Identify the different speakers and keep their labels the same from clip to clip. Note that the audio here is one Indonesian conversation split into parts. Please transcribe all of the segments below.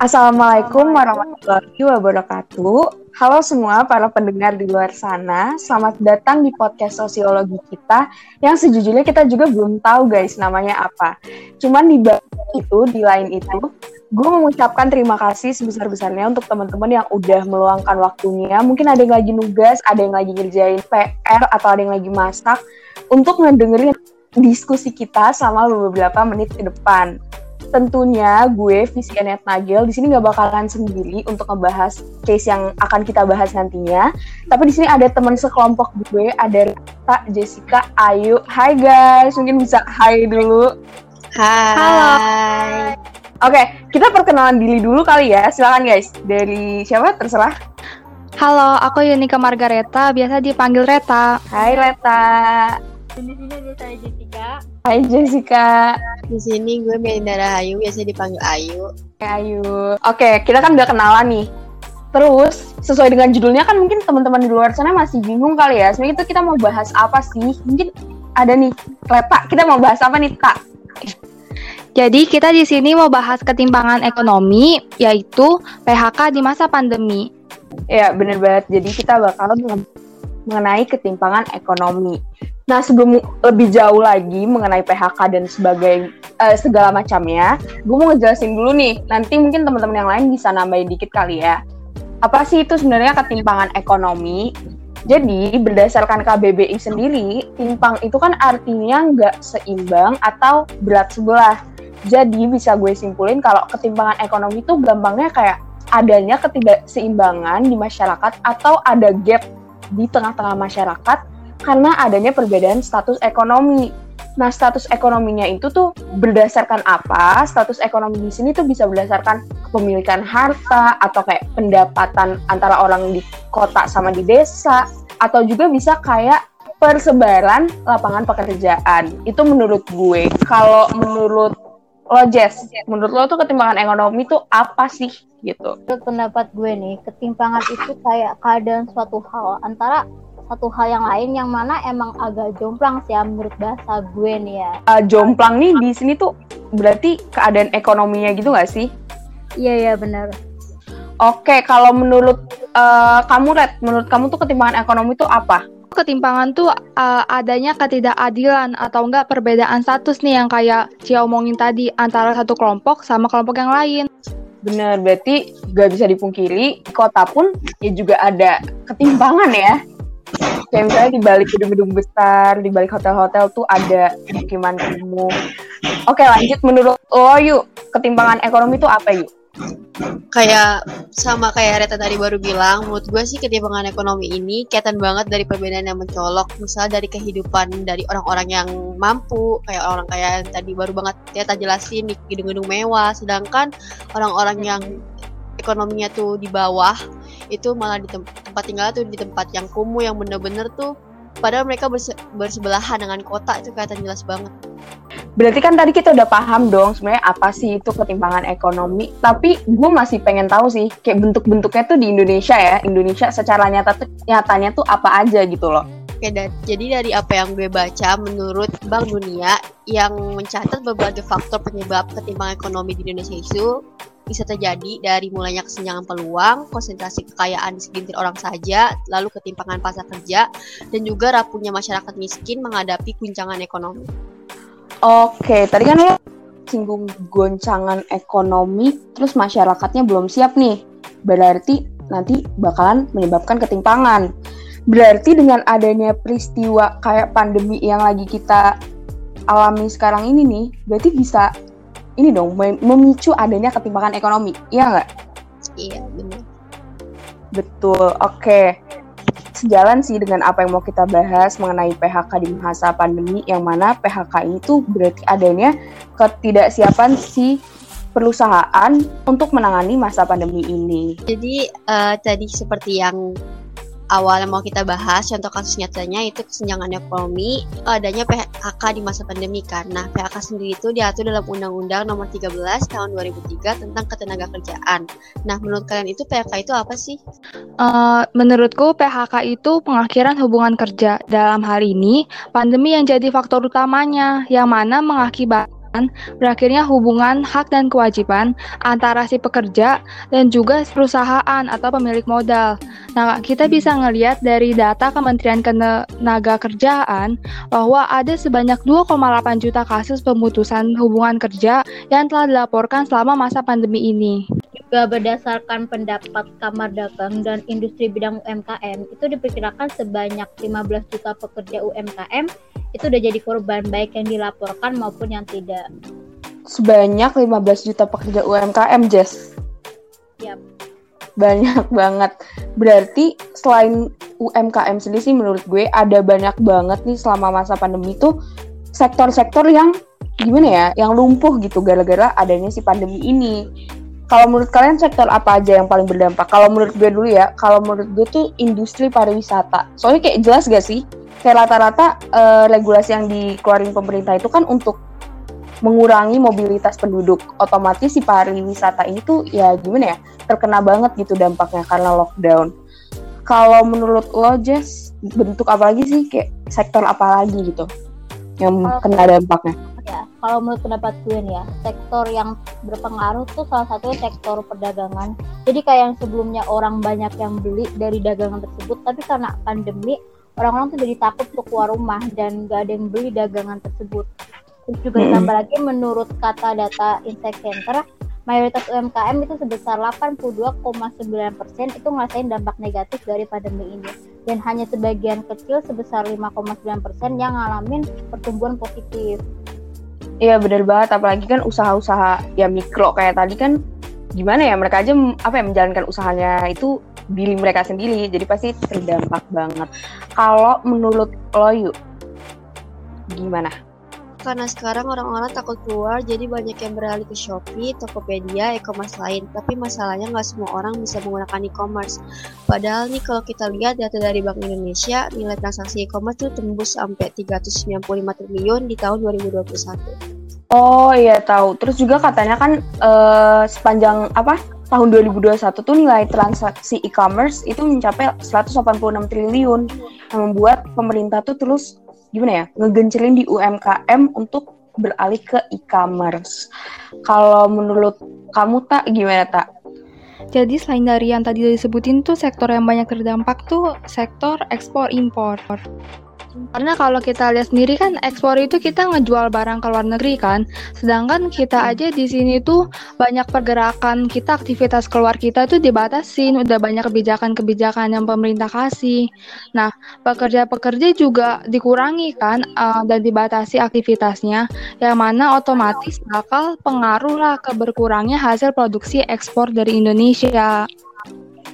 Speaker 1: Assalamualaikum warahmatullahi wabarakatuh. Halo semua para pendengar di luar sana, selamat datang di podcast sosiologi kita yang sejujurnya kita juga belum tahu guys namanya apa. Cuman di itu, di lain itu, gue mengucapkan terima kasih sebesar-besarnya untuk teman-teman yang udah meluangkan waktunya. Mungkin ada yang lagi nugas, ada yang lagi ngerjain PR, atau ada yang lagi masak untuk ngedengerin diskusi kita selama beberapa menit ke depan tentunya gue Visianet Nagel di sini nggak bakalan sendiri untuk ngebahas case yang akan kita bahas nantinya. Tapi di sini ada teman sekelompok gue, ada Rita, Jessica, Ayu. Hai guys, mungkin bisa hai dulu.
Speaker 2: Hai.
Speaker 1: Halo. Oke, kita perkenalan diri dulu kali ya. Silakan guys. Dari siapa? Terserah.
Speaker 3: Halo, aku Yunika Margareta, biasa dipanggil Reta.
Speaker 1: Hai Reta.
Speaker 2: Di sini ada saya Jessica.
Speaker 1: Hai Jessica.
Speaker 2: Di sini gue Melinda Rahayu, biasa dipanggil Ayu.
Speaker 1: Hai Ayu. Oke, kita kan udah kenalan nih. Terus, sesuai dengan judulnya kan mungkin teman-teman di luar sana masih bingung kali ya. Sebenarnya itu kita mau bahas apa sih? Mungkin ada nih, Reta, kita mau bahas apa nih, Tak?
Speaker 3: Jadi kita di sini mau bahas ketimpangan ekonomi, yaitu PHK di masa pandemi.
Speaker 1: Ya, bener banget. Jadi kita bakal mengenai ketimpangan ekonomi. Nah, sebelum lebih jauh lagi mengenai PHK dan sebagai uh, segala macamnya, gue mau ngejelasin dulu nih. Nanti mungkin teman-teman yang lain bisa nambahin dikit kali ya. Apa sih itu sebenarnya ketimpangan ekonomi? Jadi, berdasarkan KBBI sendiri, timpang itu kan artinya nggak seimbang atau berat sebelah. Jadi, bisa gue simpulin kalau ketimpangan ekonomi itu gampangnya kayak adanya ketidakseimbangan di masyarakat atau ada gap di tengah-tengah masyarakat karena adanya perbedaan status ekonomi. Nah, status ekonominya itu tuh berdasarkan apa? Status ekonomi di sini tuh bisa berdasarkan kepemilikan harta atau kayak pendapatan antara orang di kota sama di desa atau juga bisa kayak persebaran lapangan pekerjaan. Itu menurut gue. Kalau menurut lo Jess, menurut lo tuh ketimpangan ekonomi tuh apa sih gitu?
Speaker 4: Menurut pendapat gue nih, ketimpangan itu kayak keadaan suatu hal antara satu hal yang lain yang mana emang agak jomplang sih ya menurut bahasa gue nih ya.
Speaker 1: Uh, jomplang nih di sini tuh berarti keadaan ekonominya gitu gak sih?
Speaker 4: Iya iya benar.
Speaker 1: Oke, kalau menurut uh, kamu Red, menurut kamu tuh ketimpangan ekonomi tuh apa?
Speaker 3: Ketimpangan tuh uh, adanya ketidakadilan atau enggak perbedaan status nih yang kayak Cia omongin tadi antara satu kelompok sama kelompok yang lain.
Speaker 1: Bener, berarti gak bisa dipungkiri di kota pun ya juga ada ketimpangan ya kayak misalnya di balik gedung-gedung besar, di balik hotel-hotel tuh ada pemukiman kumuh. Oke lanjut menurut lo yuk ketimpangan ekonomi tuh apa yuk?
Speaker 2: Kayak sama kayak Reta tadi baru bilang, menurut gue sih ketimpangan ekonomi ini kelihatan banget dari perbedaan yang mencolok. Misal dari kehidupan dari orang-orang yang mampu, kayak orang kayak tadi baru banget Reta jelasin di gedung-gedung mewah, sedangkan orang-orang yang ekonominya tuh di bawah itu malah di tem tempat tinggal tuh di tempat yang kumuh yang bener-bener tuh padahal mereka berse bersebelahan dengan kota itu kelihatan jelas banget.
Speaker 1: Berarti kan tadi kita udah paham dong sebenarnya apa sih itu ketimpangan ekonomi. Tapi gue masih pengen tahu sih kayak bentuk-bentuknya tuh di Indonesia ya. Indonesia secara nyata tuh nyatanya tuh apa aja gitu loh.
Speaker 2: Oke, dan, jadi dari apa yang gue baca, menurut Bank Dunia yang mencatat berbagai faktor penyebab ketimpangan ekonomi di Indonesia itu bisa terjadi dari mulainya kesenjangan peluang, konsentrasi kekayaan di segelintir orang saja, lalu ketimpangan pasar kerja, dan juga rapuhnya masyarakat miskin menghadapi guncangan ekonomi.
Speaker 1: Oke, tadi kan lo singgung goncangan ekonomi, terus masyarakatnya belum siap nih. Berarti nanti bakalan menyebabkan ketimpangan. Berarti dengan adanya peristiwa kayak pandemi yang lagi kita alami sekarang ini nih, berarti bisa ini dong memicu adanya ketimpangan ekonomi, iya nggak?
Speaker 2: Iya benar.
Speaker 1: Betul, oke. Sejalan sih dengan apa yang mau kita bahas mengenai PHK di masa pandemi, yang mana PHK ini tuh berarti adanya ketidaksiapan si perusahaan untuk menangani masa pandemi ini.
Speaker 2: Jadi uh, tadi seperti yang awal yang mau kita bahas contoh kasus nyatanya itu kesenjangan ekonomi adanya PHK di masa pandemi karena PHK sendiri itu diatur dalam Undang-Undang Nomor 13 Tahun 2003 tentang ketenaga kerjaan. Nah, menurut kalian itu PHK itu apa sih?
Speaker 3: Uh, menurutku PHK itu pengakhiran hubungan kerja. Dalam hal ini, pandemi yang jadi faktor utamanya yang mana mengakibat berakhirnya hubungan hak dan kewajiban antara si pekerja dan juga perusahaan atau pemilik modal. Nah, kita bisa ngelihat dari data Kementerian Tenaga Kerjaan bahwa ada sebanyak 2,8 juta kasus pemutusan hubungan kerja yang telah dilaporkan selama masa pandemi ini.
Speaker 4: Juga berdasarkan pendapat Kamar Dagang dan Industri Bidang UMKM, itu diperkirakan sebanyak 15 juta pekerja UMKM itu udah jadi korban baik yang dilaporkan maupun yang tidak.
Speaker 1: Sebanyak 15 juta pekerja UMKM, Jess.
Speaker 4: Yap.
Speaker 1: Banyak banget. Berarti selain UMKM sendiri sih menurut gue ada banyak banget nih selama masa pandemi itu sektor-sektor yang gimana ya, yang lumpuh gitu gara-gara adanya si pandemi ini. Kalau menurut kalian sektor apa aja yang paling berdampak? Kalau menurut gue dulu ya, kalau menurut gue tuh industri pariwisata. Soalnya kayak jelas gak sih? Kayak rata-rata uh, regulasi yang dikeluarin pemerintah itu kan untuk mengurangi mobilitas penduduk. Otomatis si pariwisata ini tuh ya gimana ya? Terkena banget gitu dampaknya karena lockdown. Kalau menurut lo, Jess, bentuk apa lagi sih? Kayak sektor apa lagi gitu yang kena dampaknya?
Speaker 4: ya kalau menurut pendapat gue nih ya sektor yang berpengaruh tuh salah satunya sektor perdagangan jadi kayak yang sebelumnya orang banyak yang beli dari dagangan tersebut tapi karena pandemi orang-orang tuh jadi takut untuk keluar rumah dan gak ada yang beli dagangan tersebut terus juga ditambah lagi menurut kata data Insight Center mayoritas UMKM itu sebesar 82,9% itu ngerasain dampak negatif dari pandemi ini dan hanya sebagian kecil sebesar 5,9% yang ngalamin pertumbuhan positif.
Speaker 1: Iya bener banget, apalagi kan usaha-usaha ya mikro kayak tadi kan gimana ya mereka aja apa ya menjalankan usahanya itu diri mereka sendiri, jadi pasti terdampak banget. Kalau menurut lo yuk, gimana?
Speaker 2: Karena sekarang orang-orang takut keluar, jadi banyak yang beralih ke Shopee, Tokopedia, e-commerce lain. Tapi masalahnya nggak semua orang bisa menggunakan e-commerce. Padahal nih kalau kita lihat data dari Bank Indonesia, nilai transaksi e-commerce tuh tembus sampai 395 triliun di tahun 2021.
Speaker 1: Oh iya tahu. Terus juga katanya kan uh, sepanjang apa tahun 2021 tuh nilai transaksi e-commerce itu mencapai 186 triliun yang membuat pemerintah tuh terus gimana ya ngegencelin di UMKM untuk beralih ke e-commerce. Kalau menurut kamu tak gimana tak?
Speaker 3: Jadi selain dari yang tadi disebutin tuh sektor yang banyak terdampak tuh sektor ekspor impor. Karena kalau kita lihat sendiri kan ekspor itu kita ngejual barang ke luar negeri kan. Sedangkan kita aja di sini tuh banyak pergerakan kita aktivitas keluar kita tuh dibatasin, udah banyak kebijakan-kebijakan yang pemerintah kasih. Nah, pekerja-pekerja juga dikurangi kan uh, dan dibatasi aktivitasnya yang mana otomatis bakal pengaruh lah ke berkurangnya hasil produksi ekspor dari Indonesia.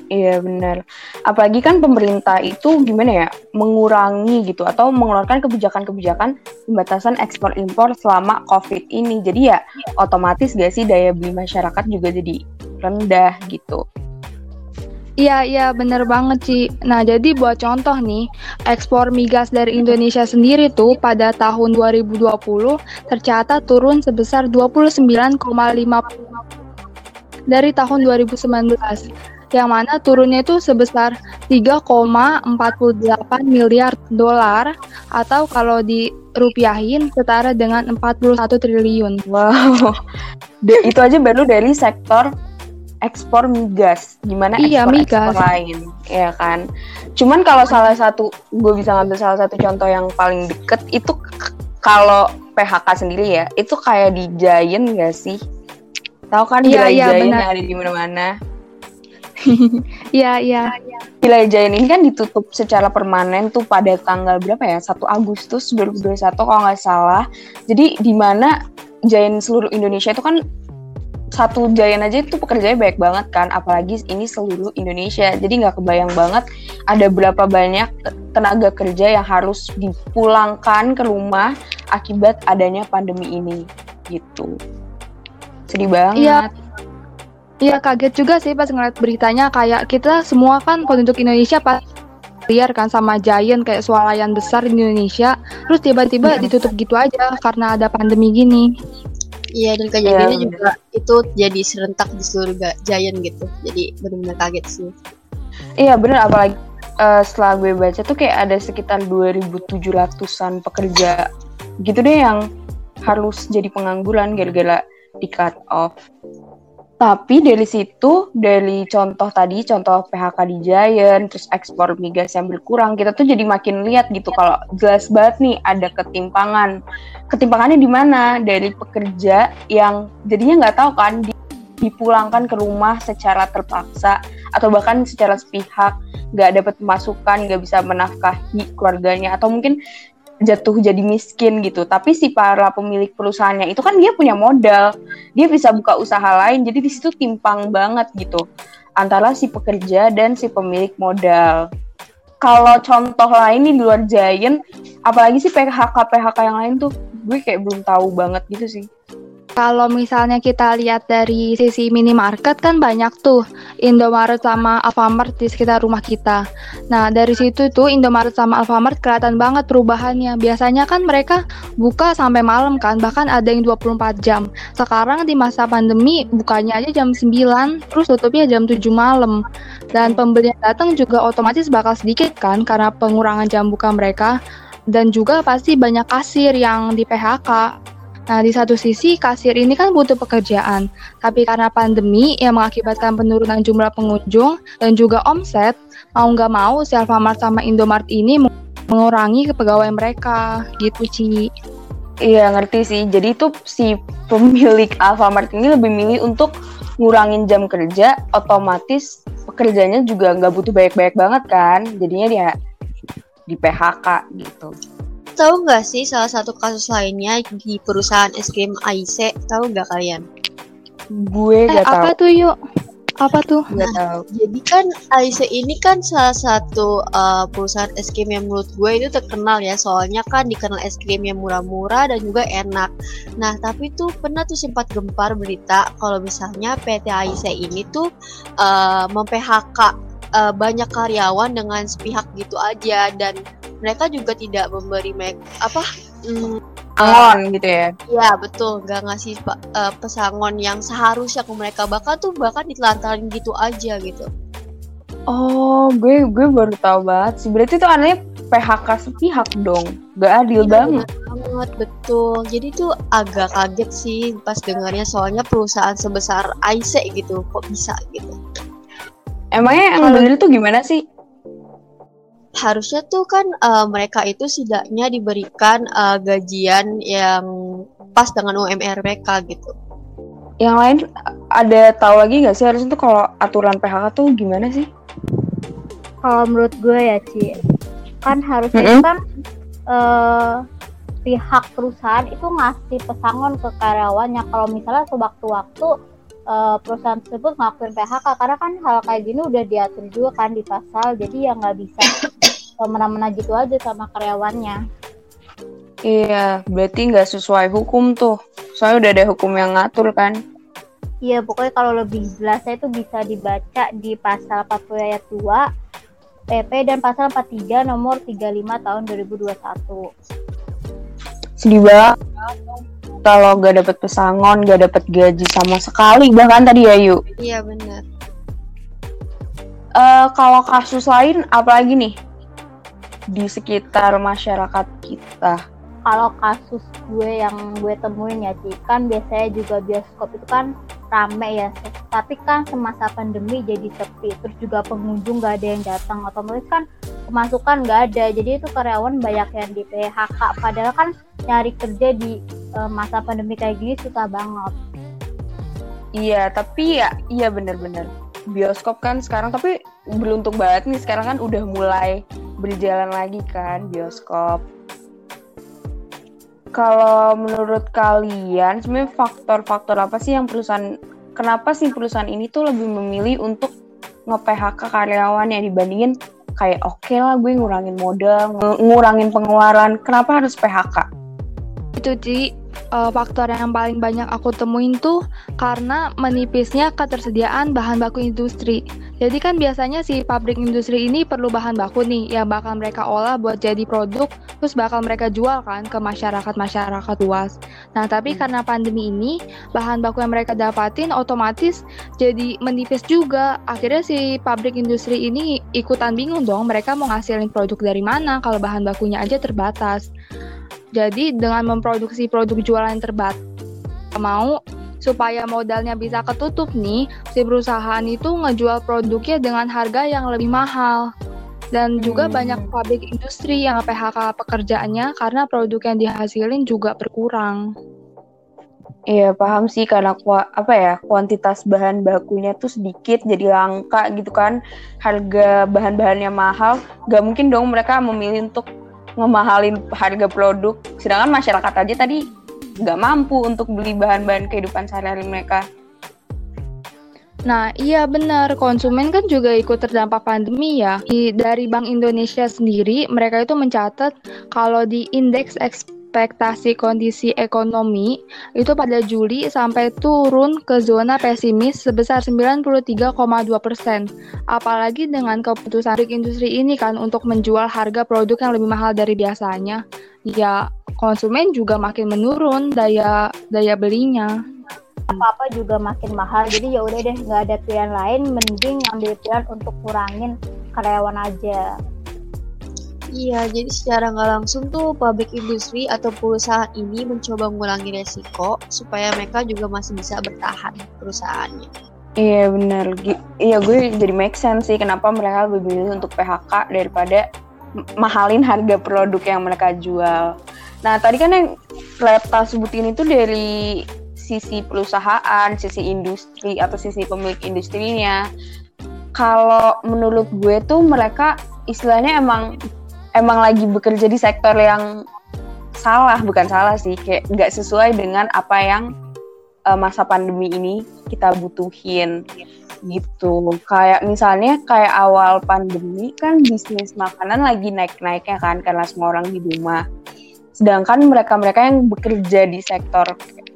Speaker 1: Iya benar. Apalagi kan pemerintah itu gimana ya mengurangi gitu atau mengeluarkan kebijakan-kebijakan pembatasan ekspor impor selama COVID ini. Jadi ya otomatis gak sih daya beli masyarakat juga jadi rendah gitu.
Speaker 3: Iya, iya bener banget Ci. Nah jadi buat contoh nih, ekspor migas dari Indonesia sendiri tuh pada tahun 2020 tercatat turun sebesar 29,5 dari tahun 2019 yang mana turunnya itu sebesar 3,48 miliar dolar atau kalau dirupiahin setara dengan 41 triliun.
Speaker 1: Wow. De, itu aja baru dari sektor ekspor migas. Gimana
Speaker 3: iya,
Speaker 1: ekspor,
Speaker 3: migas.
Speaker 1: ekspor lain, ya kan? Cuman kalau salah satu gue bisa ngambil salah satu contoh yang paling deket itu kalau PHK sendiri ya, itu kayak di Giant gak sih? Tahu kan
Speaker 3: iya,
Speaker 1: iya,
Speaker 3: Giant
Speaker 1: yang ada di mana-mana.
Speaker 3: Iya, iya.
Speaker 1: Wilayah ini kan ditutup secara permanen tuh pada tanggal berapa ya? 1 Agustus 2021 kalau nggak salah. Jadi di mana Giant seluruh Indonesia itu kan satu Giant aja itu pekerjaannya banyak banget kan, apalagi ini seluruh Indonesia. Jadi nggak kebayang banget ada berapa banyak tenaga kerja yang harus dipulangkan ke rumah akibat adanya pandemi ini gitu. Sedih banget.
Speaker 3: Iya. Iya kaget juga sih pas ngeliat beritanya kayak kita semua kan penduduk Indonesia pas liar kan sama giant kayak swalayan besar di Indonesia terus tiba-tiba ditutup gitu aja karena ada pandemi gini.
Speaker 2: Iya dan kejadiannya yeah. juga itu jadi serentak di seluruh giant gitu. Jadi benar-benar kaget sih.
Speaker 1: Iya bener apalagi uh, setelah gue baca tuh kayak ada sekitar 2.700an pekerja gitu deh yang harus jadi pengangguran gara-gara di cut off. Tapi dari situ, dari contoh tadi, contoh PHK di Giant, terus ekspor migas yang berkurang, kita tuh jadi makin lihat gitu kalau jelas banget nih ada ketimpangan. Ketimpangannya di mana? Dari pekerja yang jadinya nggak tahu kan dipulangkan ke rumah secara terpaksa atau bahkan secara sepihak, nggak dapat pemasukan, nggak bisa menafkahi keluarganya, atau mungkin jatuh jadi miskin gitu. Tapi si para pemilik perusahaannya itu kan dia punya modal, dia bisa buka usaha lain. Jadi di situ timpang banget gitu antara si pekerja dan si pemilik modal. Kalau contoh lain nih di luar Giant, apalagi sih PHK PHK yang lain tuh, gue kayak belum tahu banget gitu sih.
Speaker 3: Kalau misalnya kita lihat dari sisi minimarket kan banyak tuh Indomaret sama Alfamart di sekitar rumah kita. Nah dari situ tuh Indomaret sama Alfamart kelihatan banget perubahannya. Biasanya kan mereka buka sampai malam kan, bahkan ada yang 24 jam. Sekarang di masa pandemi bukanya aja jam 9, terus tutupnya jam 7 malam. Dan pembeli yang datang juga otomatis bakal sedikit kan karena pengurangan jam buka mereka. Dan juga pasti banyak kasir yang di PHK Nah, di satu sisi kasir ini kan butuh pekerjaan, tapi karena pandemi yang mengakibatkan penurunan jumlah pengunjung dan juga omset, mau nggak mau si Alfamart sama Indomart ini mengurangi kepegawaian mereka, gitu Ci.
Speaker 1: Iya ngerti sih, jadi itu si pemilik Alfamart ini lebih milih untuk ngurangin jam kerja, otomatis pekerjanya juga nggak butuh banyak-banyak banget kan, jadinya dia di PHK gitu
Speaker 2: tahu nggak sih salah satu kasus lainnya di perusahaan es krim AIC? Tahu nggak kalian?
Speaker 1: Gue
Speaker 3: nggak eh, tahu. Apa tuh yuk? Apa tuh?
Speaker 2: Gak nah, tahu. Jadi kan AIC ini kan salah satu uh, perusahaan es krim yang menurut gue itu terkenal ya. Soalnya kan dikenal es krim yang murah-murah dan juga enak. Nah, tapi tuh pernah tuh sempat gempar berita kalau misalnya PT AIC ini tuh uh, mem-PHK uh, banyak karyawan dengan sepihak gitu aja dan mereka juga tidak memberi make apa
Speaker 1: mm, pesangon uh, gitu ya?
Speaker 2: Iya betul nggak ngasih uh, pesangon yang seharusnya ke mereka. Bahkan tuh bahkan ditelantarin gitu aja gitu.
Speaker 1: Oh gue gue baru tahu banget sih. Berarti tuh anehnya PHK sepihak dong? Gak adil iya, banget.
Speaker 2: banget betul. Jadi tuh agak kaget sih pas dengarnya soalnya perusahaan sebesar IC gitu. Kok bisa gitu?
Speaker 1: Emangnya yang adil tuh gimana sih
Speaker 2: harusnya tuh kan uh, mereka itu setidaknya diberikan uh, gajian yang pas dengan UMR mereka gitu.
Speaker 1: Yang lain ada tahu lagi nggak sih harusnya tuh kalau aturan PHK tuh gimana sih?
Speaker 4: Kalau menurut gue ya Ci, kan harusnya mm -hmm. kan uh, pihak perusahaan itu ngasih pesangon ke karyawannya kalau misalnya sewaktu-waktu uh, perusahaan tersebut ngelakuin PHK karena kan hal kayak gini udah diatur juga kan di pasal jadi ya nggak bisa semena-mena gitu aja sama karyawannya.
Speaker 1: Iya, berarti nggak sesuai hukum tuh. Soalnya udah ada hukum yang ngatur kan.
Speaker 4: Iya, pokoknya kalau lebih jelasnya itu bisa dibaca di pasal 40 ayat 2 PP dan pasal 43 nomor 35 tahun 2021.
Speaker 1: Sedih banget kalau gak dapet pesangon, gak dapet gaji sama sekali bahkan tadi ya Yu.
Speaker 2: Iya benar.
Speaker 1: Uh, kalau kasus lain apalagi nih di sekitar masyarakat kita?
Speaker 4: Kalau kasus gue yang gue temuin ya Ci, kan biasanya juga bioskop itu kan rame ya, tapi kan semasa pandemi jadi sepi, terus juga pengunjung gak ada yang datang, otomatis kan pemasukan gak ada, jadi itu karyawan banyak yang di PHK, padahal kan nyari kerja di uh, masa pandemi kayak gini susah banget.
Speaker 1: Iya, tapi ya iya bener-bener. Bioskop kan sekarang tapi beruntung banget nih sekarang kan udah mulai berjalan lagi kan bioskop. Kalau menurut kalian sebenarnya faktor-faktor apa sih yang perusahaan kenapa sih perusahaan ini tuh lebih memilih untuk nge-PHK karyawan yang dibandingin kayak oke okay lah gue ngurangin modal, ngurangin pengeluaran, kenapa harus PHK?
Speaker 3: Itu Ci, uh, faktor yang paling banyak aku temuin tuh karena menipisnya ketersediaan bahan baku industri. Jadi kan biasanya si pabrik industri ini perlu bahan baku nih yang bakal mereka olah buat jadi produk, terus bakal mereka jual kan ke masyarakat-masyarakat luas. Nah tapi hmm. karena pandemi ini, bahan baku yang mereka dapatin otomatis jadi menipis juga. Akhirnya si pabrik industri ini ikutan bingung dong mereka mau ngasilin produk dari mana kalau bahan bakunya aja terbatas. Jadi dengan memproduksi produk jualan terbatas mau supaya modalnya bisa ketutup nih, si perusahaan itu ngejual produknya dengan harga yang lebih mahal. Dan juga
Speaker 1: Hmm.
Speaker 3: banyak pabrik industri yang PHK pekerjaannya karena produk yang dihasilin juga berkurang.
Speaker 1: Iya paham sih karena apa ya kuantitas bahan bakunya tuh sedikit jadi langka gitu kan harga bahan-bahannya mahal gak mungkin dong mereka memilih untuk ngemahalin harga produk sedangkan masyarakat aja tadi nggak mampu untuk beli bahan-bahan kehidupan sehari-hari mereka
Speaker 3: Nah, iya benar. Konsumen kan juga ikut terdampak pandemi ya. Dari Bank Indonesia sendiri, mereka itu mencatat kalau di indeks ekspektasi kondisi ekonomi itu pada Juli sampai turun ke zona pesimis sebesar 93,2 persen. Apalagi dengan keputusan industri ini kan untuk menjual harga produk yang lebih mahal dari biasanya. Ya, konsumen juga makin menurun daya daya belinya.
Speaker 4: apa-apa juga makin mahal jadi ya udah deh nggak ada pilihan lain mending ambil pilihan untuk kurangin karyawan aja
Speaker 2: Iya, jadi secara nggak langsung tuh pabrik industri atau perusahaan ini mencoba mengurangi resiko supaya mereka juga masih bisa bertahan perusahaannya.
Speaker 1: Iya benar. Iya gue jadi make sense sih kenapa mereka lebih milih untuk PHK daripada mahalin harga produk yang mereka jual. Nah tadi kan yang Leta sebutin itu dari sisi perusahaan, sisi industri atau sisi pemilik industrinya. Kalau menurut gue tuh mereka istilahnya emang emang lagi bekerja di sektor yang salah bukan salah sih kayak nggak sesuai dengan apa yang uh, masa pandemi ini kita butuhin gitu. Kayak misalnya kayak awal pandemi kan bisnis makanan lagi naik-naiknya kan karena semua orang di rumah. Sedangkan mereka-mereka yang bekerja di sektor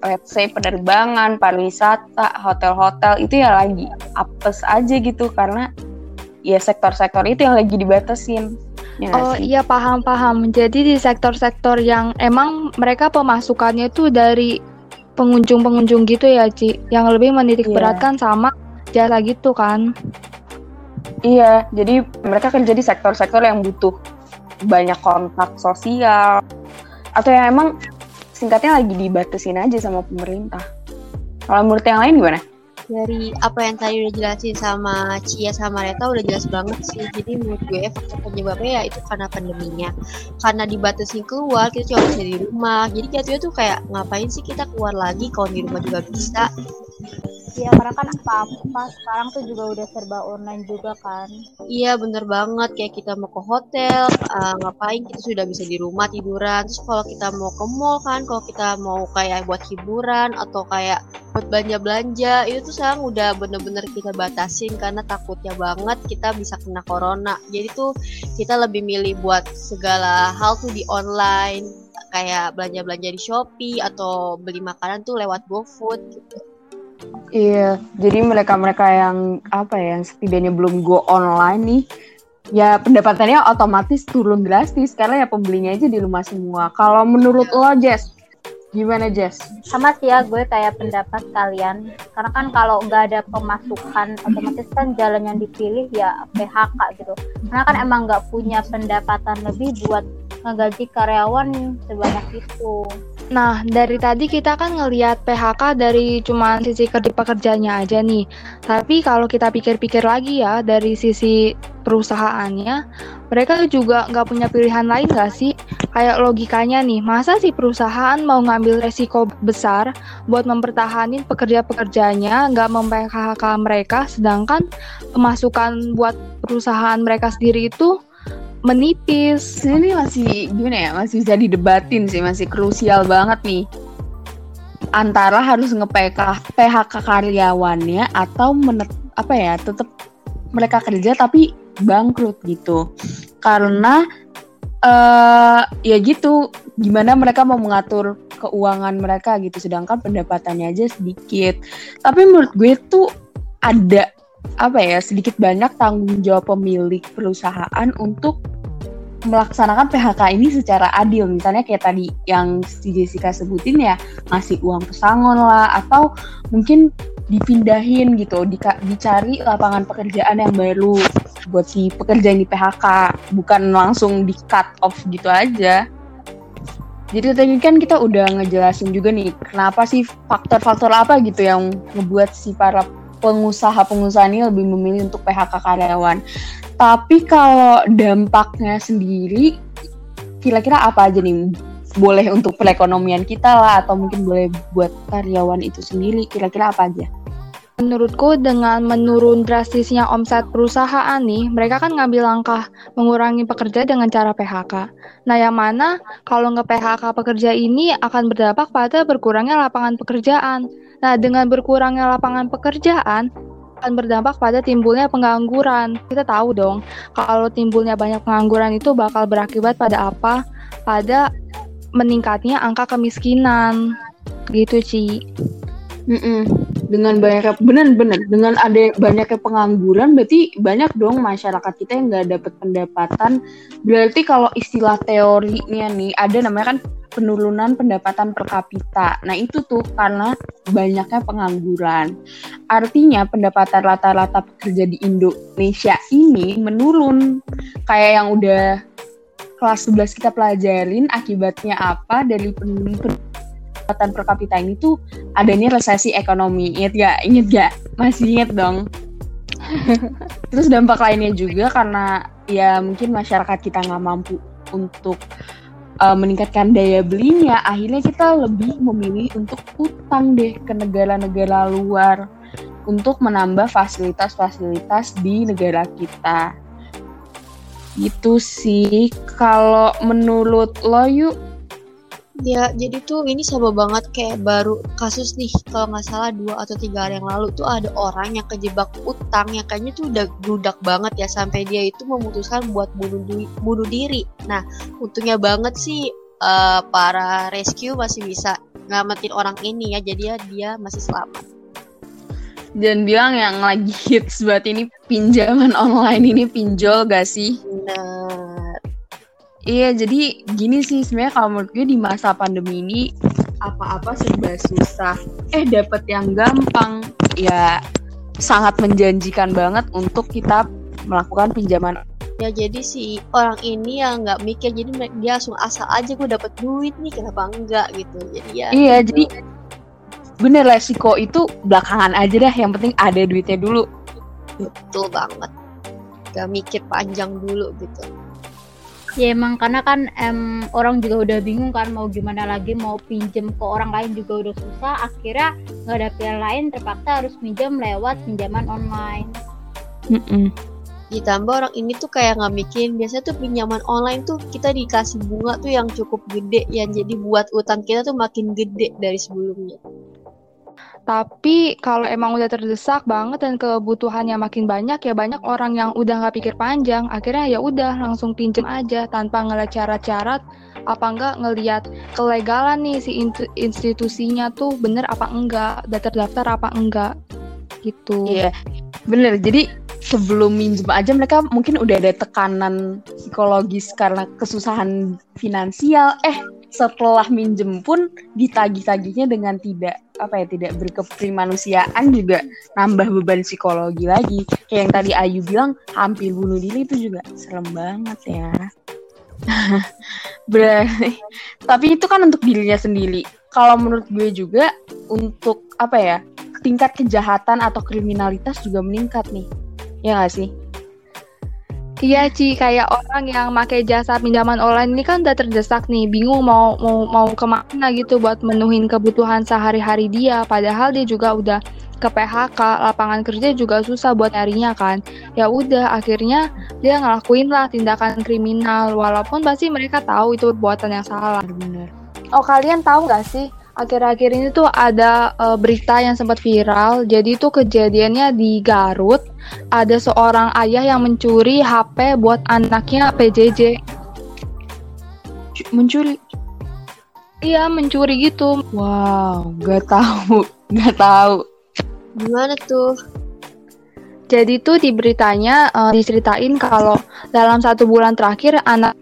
Speaker 1: let's say penerbangan, pariwisata, hotel-hotel itu ya lagi apes aja gitu karena ya sektor-sektor itu yang lagi dibatasin ya
Speaker 3: Oh
Speaker 1: sih?
Speaker 3: iya paham-paham. Jadi di sektor-sektor yang emang mereka pemasukannya tuh dari pengunjung-pengunjung gitu ya, Ci. Yang lebih menitik
Speaker 1: Iya.
Speaker 3: beratkan sama jasa gitu kan.
Speaker 1: Iya, jadi mereka kerja di sektor-sektor yang butuh banyak kontak sosial atau yang emang singkatnya lagi dibatasin aja sama pemerintah. Kalau menurut yang lain gimana?
Speaker 2: Dari apa yang tadi udah jelasin sama Cia sama Reta udah jelas banget sih. Jadi menurut gue faktor penyebabnya ya itu karena pandeminya. Karena dibatasi keluar, kita cuma bisa di rumah. Jadi jatuhnya tuh kayak ngapain sih kita keluar lagi kalau di rumah juga bisa.
Speaker 4: Ya karena kan apa-apa sekarang tuh juga udah serba online juga kan.
Speaker 2: Iya bener banget. Kayak kita mau ke hotel uh, ngapain kita sudah bisa di rumah tiduran. Terus kalau kita mau ke mall kan kalau kita mau kayak buat hiburan atau kayak buat belanja belanja itu tuh sekarang udah bener-bener kita batasin karena takutnya banget kita bisa kena corona. Jadi tuh kita lebih milih buat segala hal tuh di online kayak belanja belanja di shopee atau beli makanan tuh lewat GoFood gitu
Speaker 1: Iya, jadi mereka-mereka yang apa ya, yang setidaknya belum go online nih, ya pendapatannya otomatis turun drastis karena ya pembelinya aja di rumah semua. Kalau menurut lo, Jess, gimana Jess?
Speaker 4: sama sih ya gue kayak pendapat kalian karena kan kalau nggak ada pemasukan otomatis kan jalan yang dipilih ya PHK gitu karena kan emang nggak punya pendapatan lebih buat ngegaji karyawan sebanyak itu
Speaker 3: Nah, dari tadi kita kan ngelihat PHK dari cuma sisi kerja pekerjanya aja nih. Tapi kalau kita pikir-pikir lagi ya dari sisi perusahaannya, mereka juga nggak punya pilihan lain nggak sih? Kayak logikanya nih, masa sih perusahaan mau ngambil resiko besar buat mempertahankan pekerja-pekerjanya, nggak mem-PHK mereka, sedangkan pemasukan buat perusahaan mereka sendiri itu menipis.
Speaker 1: Ini masih gimana ya, masih bisa didebatin sih, masih krusial banget nih. Antara harus nge-PHK PHK karyawannya atau menet, apa ya, tetap mereka kerja tapi bangkrut gitu. Karena eh ya gitu, gimana mereka mau mengatur keuangan mereka gitu sedangkan pendapatannya aja sedikit. Tapi menurut gue tuh ada apa ya sedikit banyak tanggung jawab pemilik perusahaan untuk melaksanakan PHK ini secara adil. Misalnya kayak tadi yang si Jessica sebutin ya ngasih uang pesangon lah atau mungkin dipindahin gitu dika- dicari lapangan pekerjaan yang baru buat si pekerja yang di PHK bukan langsung di cut off gitu aja. Jadi tadi kan kita udah ngejelasin juga nih kenapa sih faktor-faktor apa gitu yang ngebuat si para pengusaha-pengusaha ini lebih memilih untuk PHK karyawan. Tapi kalau dampaknya sendiri kira-kira apa aja nih? Boleh untuk perekonomian kita lah atau mungkin boleh buat karyawan itu sendiri kira-kira apa aja?
Speaker 3: Menurutku dengan menurun drastisnya omset perusahaan nih, mereka kan ngambil langkah mengurangi pekerja dengan cara PHK. Nah yang mana kalau nge-PHK pekerja ini akan berdampak pada berkurangnya lapangan pekerjaan. Nah dengan berkurangnya lapangan pekerjaan, akan berdampak pada timbulnya pengangguran. Kita tahu dong, kalau timbulnya banyak pengangguran itu bakal berakibat pada apa? Pada meningkatnya angka kemiskinan. Gitu, Ci.
Speaker 1: Mm -mm. Dengan banyak benar-benar dengan ada banyaknya pengangguran berarti banyak dong masyarakat kita yang nggak dapat pendapatan. Berarti kalau istilah teorinya nih ada namanya kan penurunan pendapatan per kapita. Nah itu tuh karena banyaknya pengangguran. Artinya pendapatan rata-rata pekerja di Indonesia ini menurun. Kayak yang udah kelas 11 kita pelajarin akibatnya apa dari penurunan pendapatan per kapita ini tuh adanya resesi ekonomi. Ingat gak? Ingat gak? Masih ingat dong. Terus dampak lainnya juga karena ya mungkin masyarakat kita nggak mampu untuk uh, meningkatkan daya belinya, akhirnya kita lebih memilih untuk utang deh ke negara-negara luar untuk menambah fasilitas-fasilitas di negara kita. Gitu sih. Kalau menurut lo yuk
Speaker 2: Ya, jadi tuh ini sama banget kayak baru kasus nih kalau nggak salah dua atau tiga hari yang lalu tuh ada orang yang kejebak utang yang kayaknya tuh udah gludak banget ya sampai dia itu memutuskan buat bunuh, di, bunuh diri. Nah, untungnya banget sih uh, para rescue masih bisa ngamatin orang ini ya, jadi ya dia masih selamat.
Speaker 1: Dan bilang yang lagi hits buat ini pinjaman online ini pinjol gak sih?
Speaker 2: Nah,
Speaker 1: Iya, jadi gini sih sebenarnya kalau menurut gue di masa pandemi ini apa-apa serba susah. Eh dapat yang gampang, ya sangat menjanjikan banget untuk kita melakukan pinjaman.
Speaker 2: Ya jadi si orang ini yang nggak mikir, jadi dia langsung asal aja gue dapat duit nih, kenapa enggak gitu. Jadi ya.
Speaker 1: Iya, gitu. jadi bener resiko itu belakangan aja dah. Yang penting ada duitnya dulu.
Speaker 2: Betul banget. Gak mikir panjang dulu gitu
Speaker 4: ya emang karena kan em, orang juga udah bingung kan mau gimana lagi mau pinjem ke orang lain juga udah susah akhirnya nggak ada pilihan lain terpaksa harus pinjam lewat pinjaman online
Speaker 1: mm -mm.
Speaker 2: ditambah orang ini tuh kayak nggak mikirin biasanya tuh pinjaman online tuh kita dikasih bunga tuh yang cukup gede yang jadi buat utang kita tuh makin gede dari sebelumnya
Speaker 3: tapi kalau emang udah terdesak banget dan kebutuhannya makin banyak ya banyak orang yang udah nggak pikir panjang. Akhirnya ya udah langsung pinjem aja tanpa ngeliat cara-cara apa enggak ngeliat kelegalan nih si institusinya tuh bener apa enggak? Udah terdaftar apa enggak? Gitu.
Speaker 1: Iya bener. Jadi sebelum minjem aja mereka mungkin udah ada tekanan psikologis karena kesusahan finansial. Eh setelah minjem pun ditagih-tagihnya dengan tidak apa ya tidak berkeprimanusiaan juga. Nambah beban psikologi lagi. Kayak yang tadi Ayu bilang hampir bunuh diri itu juga serem banget ya. Berarti tapi itu kan untuk dirinya sendiri. Kalau menurut gue juga untuk apa ya tingkat kejahatan atau kriminalitas juga meningkat nih. Ya gak sih
Speaker 3: Iya Ci, kayak orang yang pakai jasa pinjaman online ini kan udah terdesak nih, bingung mau mau mau ke mana gitu buat menuhin kebutuhan sehari-hari dia. Padahal dia juga udah ke PHK, lapangan kerja juga susah buat nyarinya kan. Ya udah, akhirnya dia ngelakuin lah tindakan kriminal, walaupun pasti mereka tahu itu perbuatan yang salah.
Speaker 1: bener
Speaker 3: Oh kalian tahu nggak sih akhir-akhir ini tuh ada uh, berita yang sempat viral. Jadi itu kejadiannya di Garut, ada seorang ayah yang mencuri HP buat anaknya PJJ.
Speaker 1: Mencuri?
Speaker 3: Iya, mencuri gitu.
Speaker 1: Wow, gak tahu, gak tahu.
Speaker 2: Gimana tuh?
Speaker 3: Jadi tuh di beritanya uh, diceritain kalau dalam satu bulan terakhir anak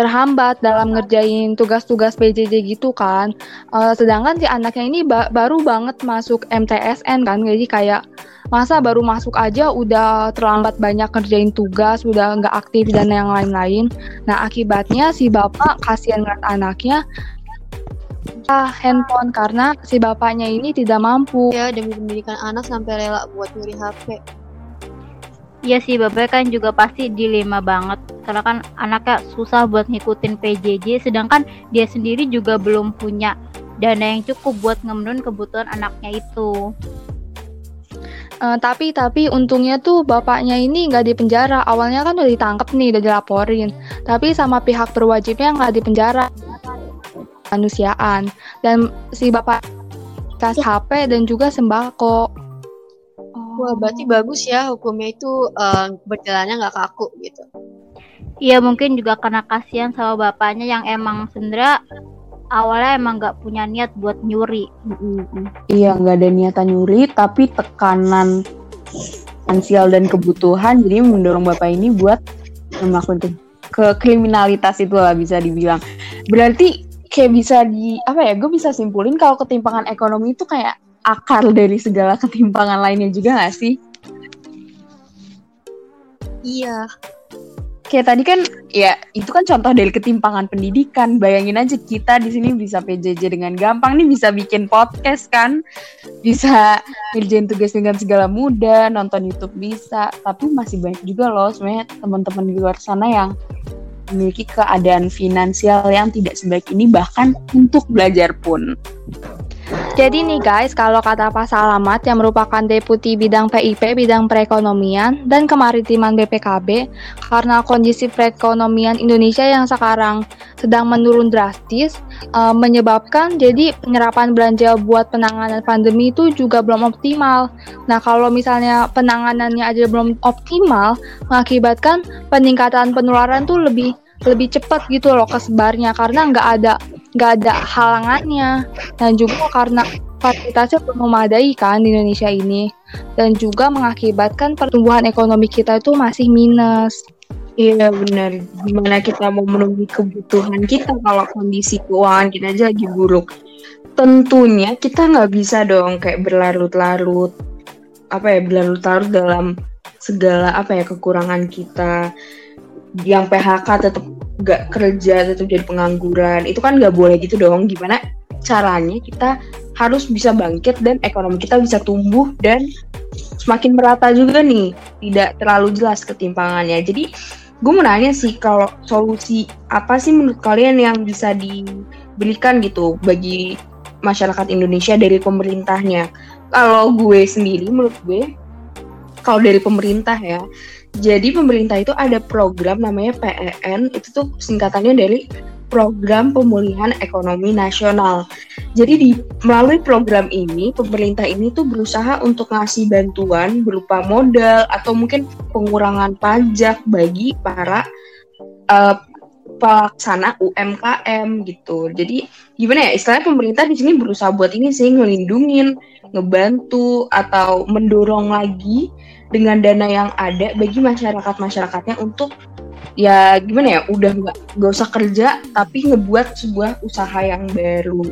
Speaker 3: terhambat dalam ngerjain tugas-tugas PJJ gitu kan. Uh, sedangkan si anaknya ini ba baru banget masuk MTSN kan, jadi kayak masa baru masuk aja udah terlambat banyak kerjain tugas, udah nggak aktif dan yang lain-lain. Nah akibatnya si bapak kasihan ngeliat anaknya handphone karena si bapaknya ini tidak mampu.
Speaker 2: Ya demi pendidikan anak sampai rela buat nyuri HP.
Speaker 4: Iya sih, Bapak kan juga pasti dilema banget karena kan anaknya susah buat ngikutin PJJ sedangkan dia sendiri juga belum punya dana yang cukup buat ngemenuhin kebutuhan anaknya itu.
Speaker 3: Uh, tapi tapi untungnya tuh bapaknya ini nggak di penjara. Awalnya kan udah ditangkap nih, udah dilaporin. Tapi sama pihak berwajibnya nggak di penjara. Manusiaan dan si bapak kasih HP dan juga sembako.
Speaker 2: Wah, berarti bagus ya hukumnya itu uh, berjalannya nggak kaku gitu.
Speaker 4: Iya, mungkin juga karena kasihan sama bapaknya yang emang sendiri awalnya emang nggak punya niat buat nyuri.
Speaker 1: Iya, nggak ada niatan nyuri, tapi tekanan finansial dan kebutuhan jadi mendorong bapak ini buat melakukan ke, ke kriminalitas itu lah bisa dibilang. Berarti kayak bisa di apa ya? Gue bisa simpulin kalau ketimpangan ekonomi itu kayak akar dari segala ketimpangan lainnya juga gak sih?
Speaker 2: Iya.
Speaker 1: Kayak tadi kan ya itu kan contoh dari ketimpangan pendidikan. Bayangin aja kita di sini bisa PJJ dengan gampang nih bisa bikin podcast kan. Bisa ngerjain tugas dengan segala mudah, nonton YouTube bisa. Tapi masih banyak juga loh sebenarnya teman-teman di luar sana yang memiliki keadaan finansial yang tidak sebaik ini bahkan untuk belajar pun.
Speaker 3: Jadi nih guys, kalau kata Pak Salamat yang merupakan Deputi Bidang PIP Bidang Perekonomian dan Kemaritiman BPKB, karena kondisi perekonomian Indonesia yang sekarang sedang menurun drastis, uh, menyebabkan jadi penyerapan belanja buat penanganan pandemi itu juga belum optimal. Nah kalau misalnya penanganannya aja belum optimal, mengakibatkan peningkatan penularan tuh lebih lebih cepat gitu loh kesebarnya karena nggak ada nggak ada halangannya dan juga karena fasilitasnya belum memadai kan di Indonesia ini dan juga mengakibatkan pertumbuhan ekonomi kita itu masih minus.
Speaker 1: Iya benar. Gimana kita mau memenuhi kebutuhan kita kalau kondisi keuangan kita aja lagi buruk? Tentunya kita nggak bisa dong kayak berlarut-larut apa ya berlarut-larut dalam segala apa ya kekurangan kita yang PHK tetap gak kerja tetap jadi pengangguran itu kan nggak boleh gitu dong. Gimana caranya kita harus bisa bangkit dan ekonomi kita bisa tumbuh dan semakin merata juga nih tidak terlalu jelas ketimpangannya. Jadi gue mau nanya sih kalau solusi apa sih menurut kalian yang bisa diberikan gitu bagi masyarakat Indonesia dari pemerintahnya? Kalau gue sendiri menurut gue kalau dari pemerintah ya jadi pemerintah itu ada program namanya PEN, itu tuh singkatannya dari Program Pemulihan Ekonomi Nasional. Jadi di melalui program ini pemerintah ini tuh berusaha untuk ngasih bantuan berupa modal atau mungkin pengurangan pajak bagi para uh, pelaksana UMKM gitu. Jadi gimana ya istilahnya pemerintah di sini berusaha buat ini sih ngelindungin, ngebantu atau mendorong lagi dengan dana yang ada bagi masyarakat masyarakatnya untuk ya gimana ya udah nggak nggak usah kerja tapi ngebuat sebuah usaha yang baru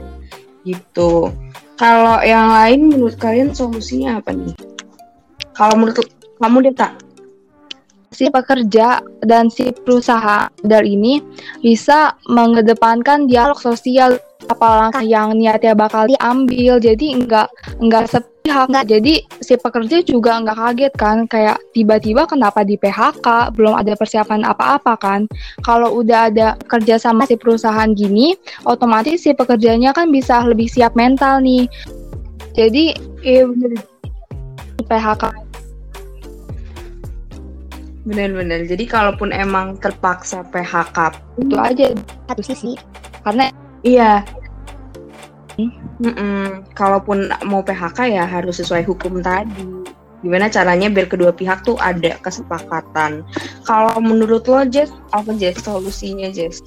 Speaker 1: gitu. Kalau yang lain menurut kalian solusinya apa nih? Kalau menurut kamu deh tak
Speaker 3: si pekerja dan si perusahaan dari ini bisa mengedepankan dialog sosial apa langkah yang niatnya bakal diambil. Jadi enggak enggak sepihak. Enggak. jadi si pekerja juga enggak kaget kan kayak tiba-tiba kenapa di PHK belum ada persiapan apa-apa kan. Kalau udah ada kerja sama si perusahaan gini otomatis si pekerjanya kan bisa lebih siap mental nih. Jadi eh, PHK
Speaker 1: bener-bener jadi kalaupun emang terpaksa PHK
Speaker 3: itu aja satu sisi karena
Speaker 1: Iya. Mm-mm. Kalaupun mau PHK ya harus sesuai hukum tadi. Gimana caranya biar kedua pihak tuh ada kesepakatan. Kalau menurut lo Jess, apa Jess solusinya Jess?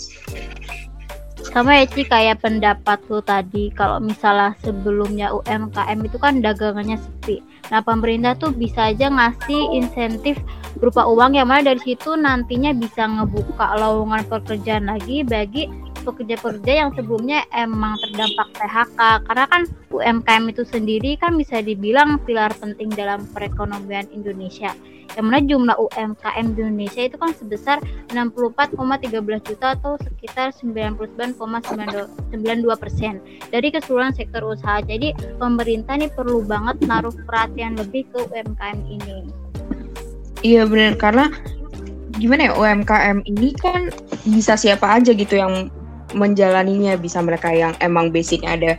Speaker 4: sama ya Ci kayak pendapat lu tadi kalau misalnya sebelumnya UMKM itu kan dagangannya sepi nah pemerintah tuh bisa aja ngasih insentif berupa uang yang mana dari situ nantinya bisa ngebuka lowongan pekerjaan lagi bagi pekerja-pekerja yang sebelumnya emang terdampak PHK karena kan UMKM itu sendiri kan bisa dibilang pilar penting dalam perekonomian Indonesia yang mana jumlah UMKM di Indonesia itu kan sebesar 64,13 juta atau sekitar 99,92 persen dari keseluruhan sektor usaha. Jadi pemerintah nih perlu banget naruh perhatian lebih ke UMKM ini.
Speaker 1: Iya benar karena gimana ya UMKM ini kan bisa siapa aja gitu yang menjalaninya bisa mereka yang emang basicnya ada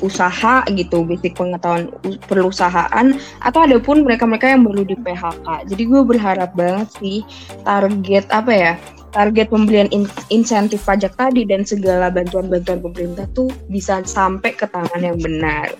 Speaker 1: usaha gitu, basic pengetahuan perusahaan atau ada pun mereka-mereka yang baru di PHK. Jadi gue berharap banget sih target apa ya? Target pembelian in insentif pajak tadi dan segala bantuan-bantuan pemerintah tuh bisa sampai ke tangan yang benar.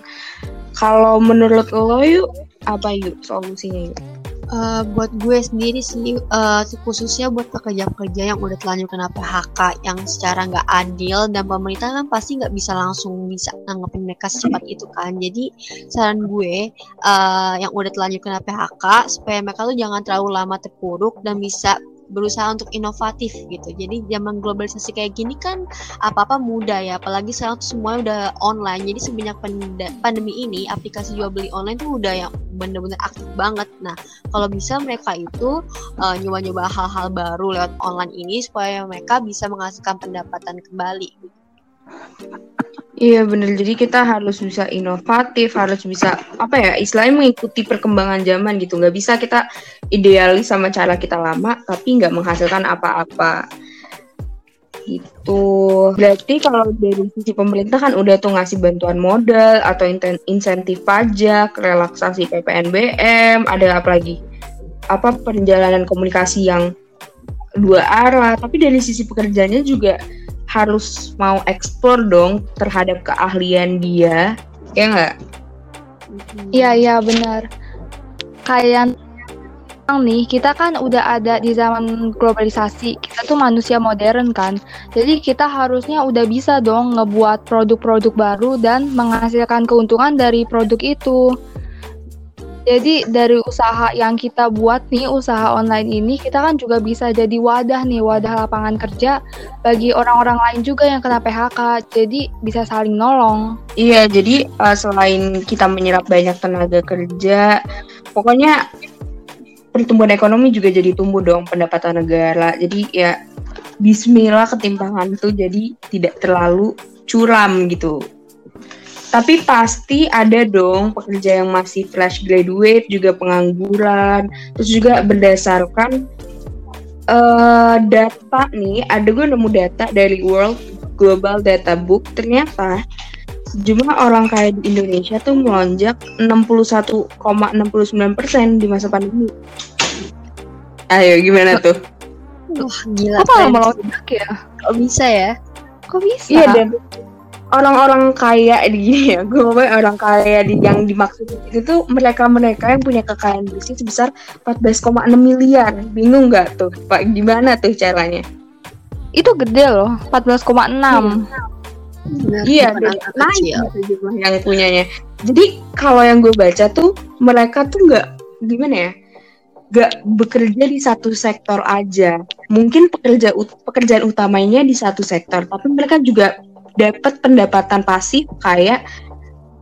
Speaker 1: Kalau menurut lo yuk apa yuk solusinya yuk?
Speaker 2: Uh, buat gue sendiri sih uh, khususnya buat pekerja-pekerja yang udah telanjur kena PHK yang secara nggak adil dan pemerintah kan pasti nggak bisa langsung bisa nanggepin mereka secepat itu kan. Jadi saran gue uh, yang udah telanjur kena PHK supaya mereka tuh jangan terlalu lama terpuruk dan bisa berusaha untuk inovatif gitu. Jadi zaman globalisasi kayak gini kan apa-apa mudah ya, apalagi sekarang tuh semua udah online. Jadi semenjak pandemi ini aplikasi jual beli online tuh udah yang bener-bener aktif banget. Nah, kalau bisa mereka itu uh, nyoba-nyoba hal-hal baru lewat online ini supaya mereka bisa menghasilkan pendapatan kembali.
Speaker 1: Iya bener, jadi kita harus bisa inovatif, harus bisa apa ya istilahnya mengikuti perkembangan zaman gitu. Nggak bisa kita idealis sama cara kita lama, tapi nggak menghasilkan apa-apa. Itu berarti kalau dari sisi pemerintah kan udah tuh ngasih bantuan modal atau insentif pajak, relaksasi PPNBM, ada apa lagi? Apa perjalanan komunikasi yang dua arah, tapi dari sisi pekerjaannya juga harus mau eksplor dong terhadap keahlian dia, ya nggak?
Speaker 3: Iya iya benar. Kayak nih kita kan udah ada di zaman globalisasi. Kita tuh manusia modern kan. Jadi kita harusnya udah bisa dong ngebuat produk-produk baru dan menghasilkan keuntungan dari produk itu jadi dari usaha yang kita buat nih, usaha online ini, kita kan juga bisa jadi wadah nih, wadah lapangan kerja bagi orang-orang lain juga yang kena PHK. Jadi bisa saling nolong.
Speaker 1: Iya, jadi uh, selain kita menyerap banyak tenaga kerja, pokoknya pertumbuhan ekonomi juga jadi tumbuh dong pendapatan negara. Jadi ya bismillah ketimpangan tuh jadi tidak terlalu curam gitu. Tapi pasti ada dong pekerja yang masih fresh graduate, juga pengangguran, terus juga berdasarkan uh, data nih, ada gue nemu data dari World Global Data Book, ternyata jumlah orang kaya di Indonesia tuh melonjak 61,69% di masa pandemi. Ayo gimana tuh?
Speaker 2: Wah gila.
Speaker 3: Apa melonjak ya?
Speaker 2: Kok bisa ya?
Speaker 3: Kok bisa?
Speaker 1: Iya dan orang-orang kaya di ya. Gue ngomong orang kaya di yang dimaksud itu tuh mereka-mereka yang punya kekayaan bersih sebesar 14,6 miliar. Bingung nggak tuh? Pak gimana tuh caranya?
Speaker 3: Itu gede loh 14,6
Speaker 1: iya. Naik gitu jumlah yang punyanya. Jadi kalau yang gue baca tuh mereka tuh nggak gimana ya gak bekerja di satu sektor aja. Mungkin pekerja pekerjaan utamanya di satu sektor, tapi mereka juga dapat pendapatan pasif kayak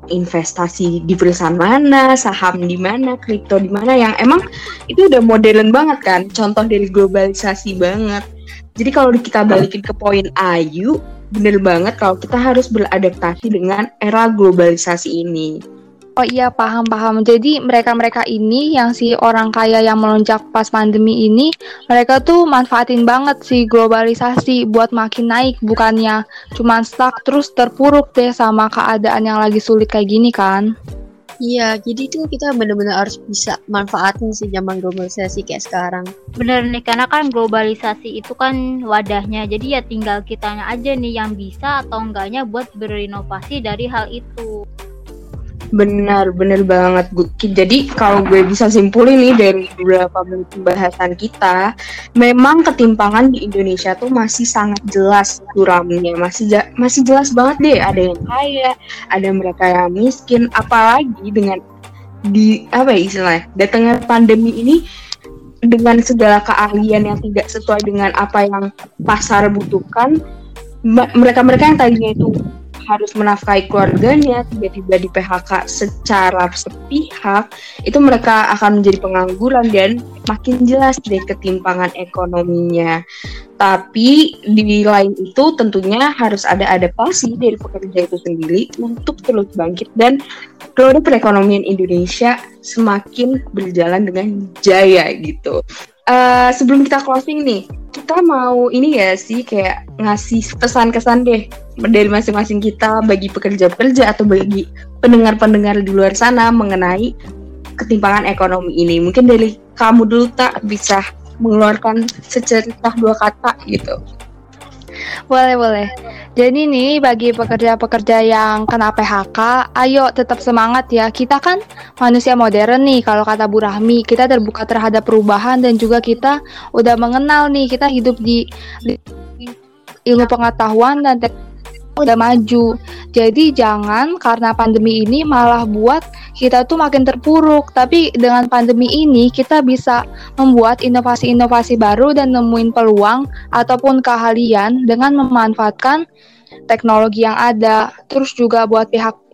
Speaker 1: investasi di perusahaan mana, saham di mana, kripto di mana yang emang itu udah modern banget kan, contoh dari globalisasi banget. Jadi kalau kita balikin ke poin Ayu, bener banget kalau kita harus beradaptasi dengan era globalisasi ini.
Speaker 3: Oh iya paham paham. Jadi mereka-mereka ini yang si orang kaya yang melonjak pas pandemi ini, mereka tuh manfaatin banget si globalisasi buat makin naik, bukannya cuma stuck terus terpuruk deh sama keadaan yang lagi sulit kayak gini kan.
Speaker 2: Iya, jadi itu kita benar-benar harus bisa manfaatin si zaman globalisasi kayak sekarang.
Speaker 4: Bener nih, karena kan globalisasi itu kan wadahnya. Jadi ya tinggal kitanya aja nih yang bisa atau enggaknya buat berinovasi dari hal itu.
Speaker 1: Benar, benar banget. Jadi kalau gue bisa simpulin nih dari beberapa pembahasan kita, memang ketimpangan di Indonesia tuh masih sangat jelas suramnya, masih masih jelas banget deh. Ada yang kaya, ada mereka yang miskin, apalagi dengan di apa ya istilahnya datangnya pandemi ini dengan segala keahlian yang tidak sesuai dengan apa yang pasar butuhkan mereka-mereka yang tadinya itu harus menafkahi keluarganya tiba-tiba di PHK secara sepihak itu mereka akan menjadi pengangguran dan makin jelas deh ketimpangan ekonominya. Tapi di lain itu tentunya harus ada adaptasi dari pekerja itu sendiri untuk terus bangkit dan roda perekonomian Indonesia semakin berjalan dengan jaya gitu. Uh, sebelum kita closing nih, kita mau ini ya sih kayak ngasih pesan kesan deh dari masing-masing kita bagi pekerja-pekerja atau bagi pendengar-pendengar di luar sana mengenai ketimpangan ekonomi ini. Mungkin dari kamu dulu tak bisa mengeluarkan secerita dua kata gitu.
Speaker 3: Boleh, boleh. Jadi nih bagi pekerja-pekerja yang kena PHK, ayo tetap semangat ya. Kita kan manusia modern nih kalau kata Bu Rahmi, kita terbuka terhadap perubahan dan juga kita udah mengenal nih kita hidup di, ilmu pengetahuan dan teknologi udah maju. Jadi jangan karena pandemi ini malah buat kita tuh makin terpuruk. Tapi dengan pandemi ini kita bisa membuat inovasi-inovasi baru dan nemuin peluang ataupun keahlian dengan memanfaatkan teknologi yang ada. Terus juga buat pihak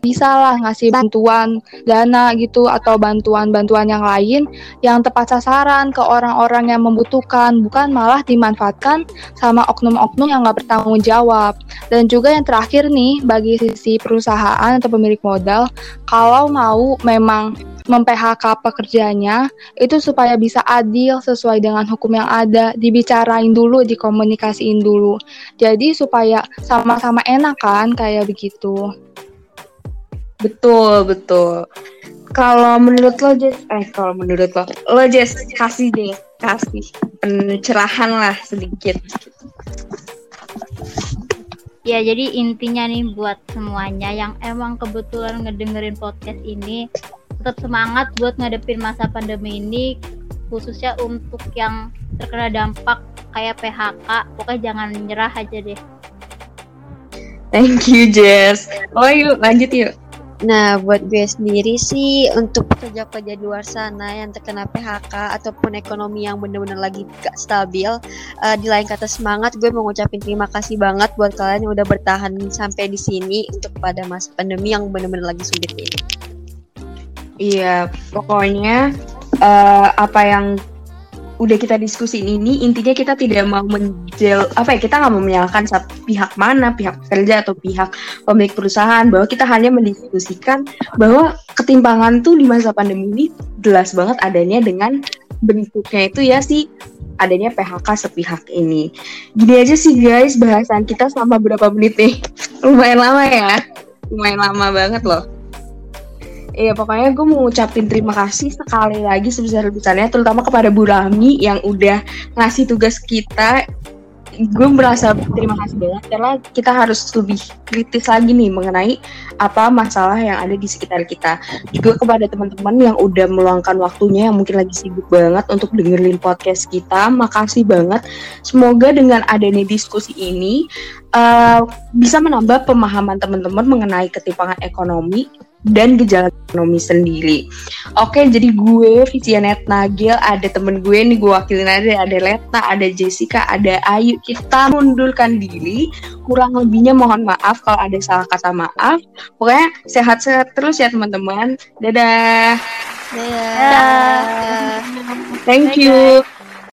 Speaker 3: bisa lah ngasih bantuan dana gitu atau bantuan-bantuan yang lain yang tepat sasaran ke orang-orang yang membutuhkan bukan malah dimanfaatkan sama oknum-oknum yang nggak bertanggung jawab dan juga yang terakhir nih bagi sisi perusahaan atau pemilik modal kalau mau memang mem-PHK pekerjanya itu supaya bisa adil sesuai dengan hukum yang ada, dibicarain dulu, dikomunikasiin dulu. Jadi supaya sama-sama enak kan kayak begitu.
Speaker 1: Betul, betul. Kalau menurut lo, Jess, eh kalau menurut lo, lo Jess kasih deh, kasih pencerahan lah sedikit.
Speaker 4: Ya, jadi intinya nih buat semuanya yang emang kebetulan ngedengerin podcast ini, tetap semangat buat ngadepin masa pandemi ini, khususnya untuk yang terkena dampak kayak PHK, pokoknya jangan nyerah aja deh.
Speaker 1: Thank you, Jess. Oh, yuk lanjut yuk.
Speaker 2: Nah, buat gue sendiri sih untuk pekerja-pekerja di luar sana yang terkena PHK ataupun ekonomi yang benar-benar lagi gak stabil, uh, di lain kata semangat, gue mau ngucapin terima kasih banget buat kalian yang udah bertahan sampai di sini untuk pada masa pandemi yang benar-benar lagi sulit ini.
Speaker 1: Iya, pokoknya uh, apa yang udah kita diskusi ini intinya kita tidak mau menjel apa ya kita nggak mau menyalahkan pihak mana pihak pekerja atau pihak pemilik perusahaan bahwa kita hanya mendiskusikan bahwa ketimpangan tuh di masa pandemi ini jelas banget adanya dengan bentuknya itu ya sih adanya PHK sepihak ini. Gini aja sih guys bahasan kita selama berapa menit nih? Lumayan lama ya. Lumayan lama banget loh. Iya pokoknya gue mau ngucapin terima kasih sekali lagi sebesar-besarnya terutama kepada Bu Rami yang udah ngasih tugas kita gue merasa terima kasih banget karena kita harus lebih kritis lagi nih mengenai apa masalah yang ada di sekitar kita. Juga kepada teman-teman yang udah meluangkan waktunya yang mungkin lagi sibuk banget untuk dengerin podcast kita. Makasih banget. Semoga dengan adanya diskusi ini uh, bisa menambah pemahaman teman-teman mengenai ketimpangan ekonomi dan gejala ekonomi sendiri. Oke, jadi gue Visianet Nagel, ada temen gue nih gue wakilin aja, ada Leta, ada Jessica, ada Ayu. Kita mundurkan diri. Kurang lebihnya mohon maaf kalau ada salah kata maaf. Pokoknya sehat-sehat terus ya teman-teman. Dadah.
Speaker 2: Dadah.
Speaker 1: Thank you.